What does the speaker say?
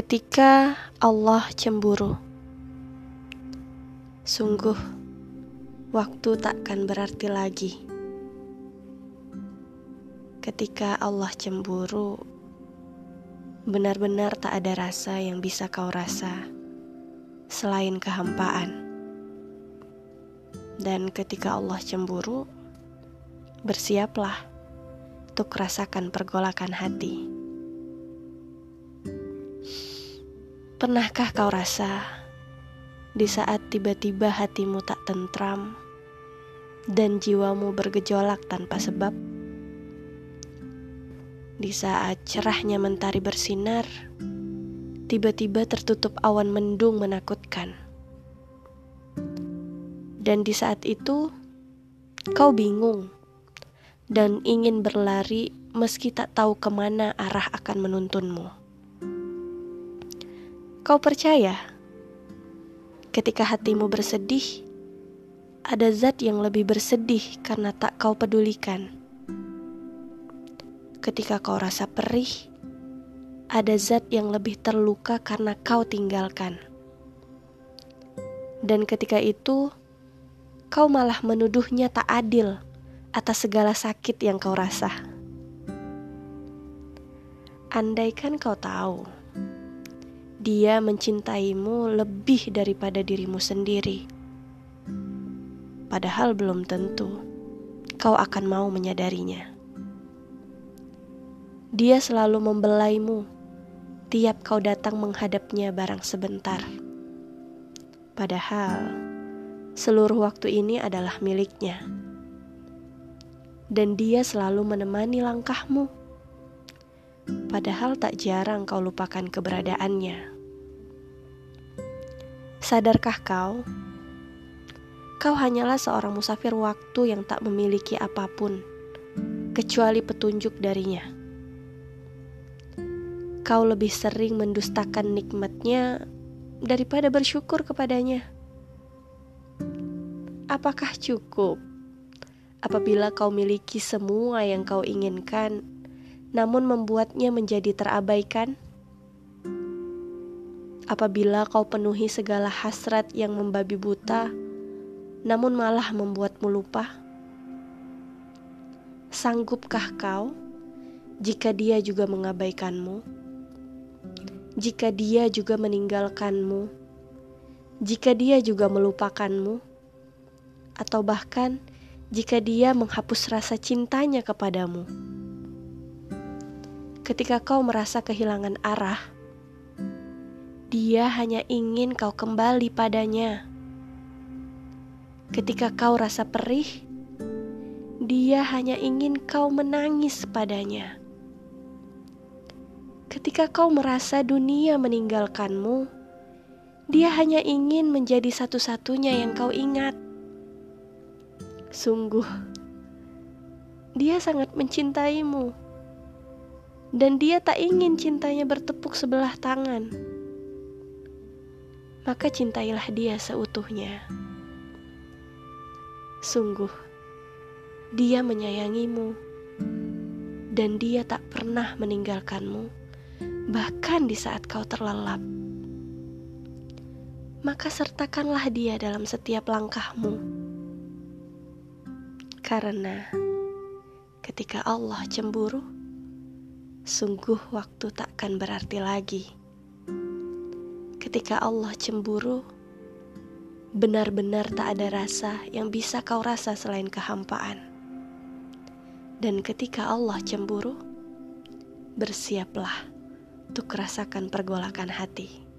Ketika Allah cemburu, sungguh waktu takkan berarti lagi. Ketika Allah cemburu, benar-benar tak ada rasa yang bisa kau rasa selain kehampaan. Dan ketika Allah cemburu, bersiaplah untuk rasakan pergolakan hati. Pernahkah kau rasa di saat tiba-tiba hatimu tak tentram dan jiwamu bergejolak tanpa sebab? Di saat cerahnya mentari bersinar, tiba-tiba tertutup awan mendung menakutkan. Dan di saat itu, kau bingung dan ingin berlari meski tak tahu ke mana arah akan menuntunmu. Kau percaya ketika hatimu bersedih, ada zat yang lebih bersedih karena tak kau pedulikan. Ketika kau rasa perih, ada zat yang lebih terluka karena kau tinggalkan. Dan ketika itu, kau malah menuduhnya tak adil atas segala sakit yang kau rasa. Andaikan kau tahu dia mencintaimu lebih daripada dirimu sendiri. Padahal belum tentu kau akan mau menyadarinya. Dia selalu membelaimu tiap kau datang menghadapnya barang sebentar. Padahal seluruh waktu ini adalah miliknya. Dan dia selalu menemani langkahmu padahal tak jarang kau lupakan keberadaannya. Sadarkah kau? Kau hanyalah seorang musafir waktu yang tak memiliki apa pun kecuali petunjuk darinya. Kau lebih sering mendustakan nikmatnya daripada bersyukur kepadanya. Apakah cukup apabila kau miliki semua yang kau inginkan namun membuatnya menjadi terabaikan? Apabila kau penuhi segala hasrat yang membabi buta, namun malah membuatmu lupa? Sanggupkah kau jika dia juga mengabaikanmu? Jika dia juga meninggalkanmu? Jika dia juga melupakanmu? Atau bahkan jika dia menghapus rasa cintanya kepadamu? Ketika kau merasa kehilangan arah, dia hanya ingin kau kembali padanya. Ketika kau rasa perih, dia hanya ingin kau menangis padanya. Ketika kau merasa dunia meninggalkanmu, dia hanya ingin menjadi satu-satunya yang kau ingat. Sungguh, dia sangat mencintaimu dan dia tak ingin cintanya bertepuk sebelah tangan, maka cintailah dia seutuhnya. Sungguh, dia menyayangimu, dan dia tak pernah meninggalkanmu, bahkan di saat kau terlelap. Maka sertakanlah dia dalam setiap langkahmu, karena ketika Allah cemburu sungguh waktu takkan berarti lagi. Ketika Allah cemburu, benar-benar tak ada rasa yang bisa kau rasa selain kehampaan. Dan ketika Allah cemburu, bersiaplah untuk rasakan pergolakan hati.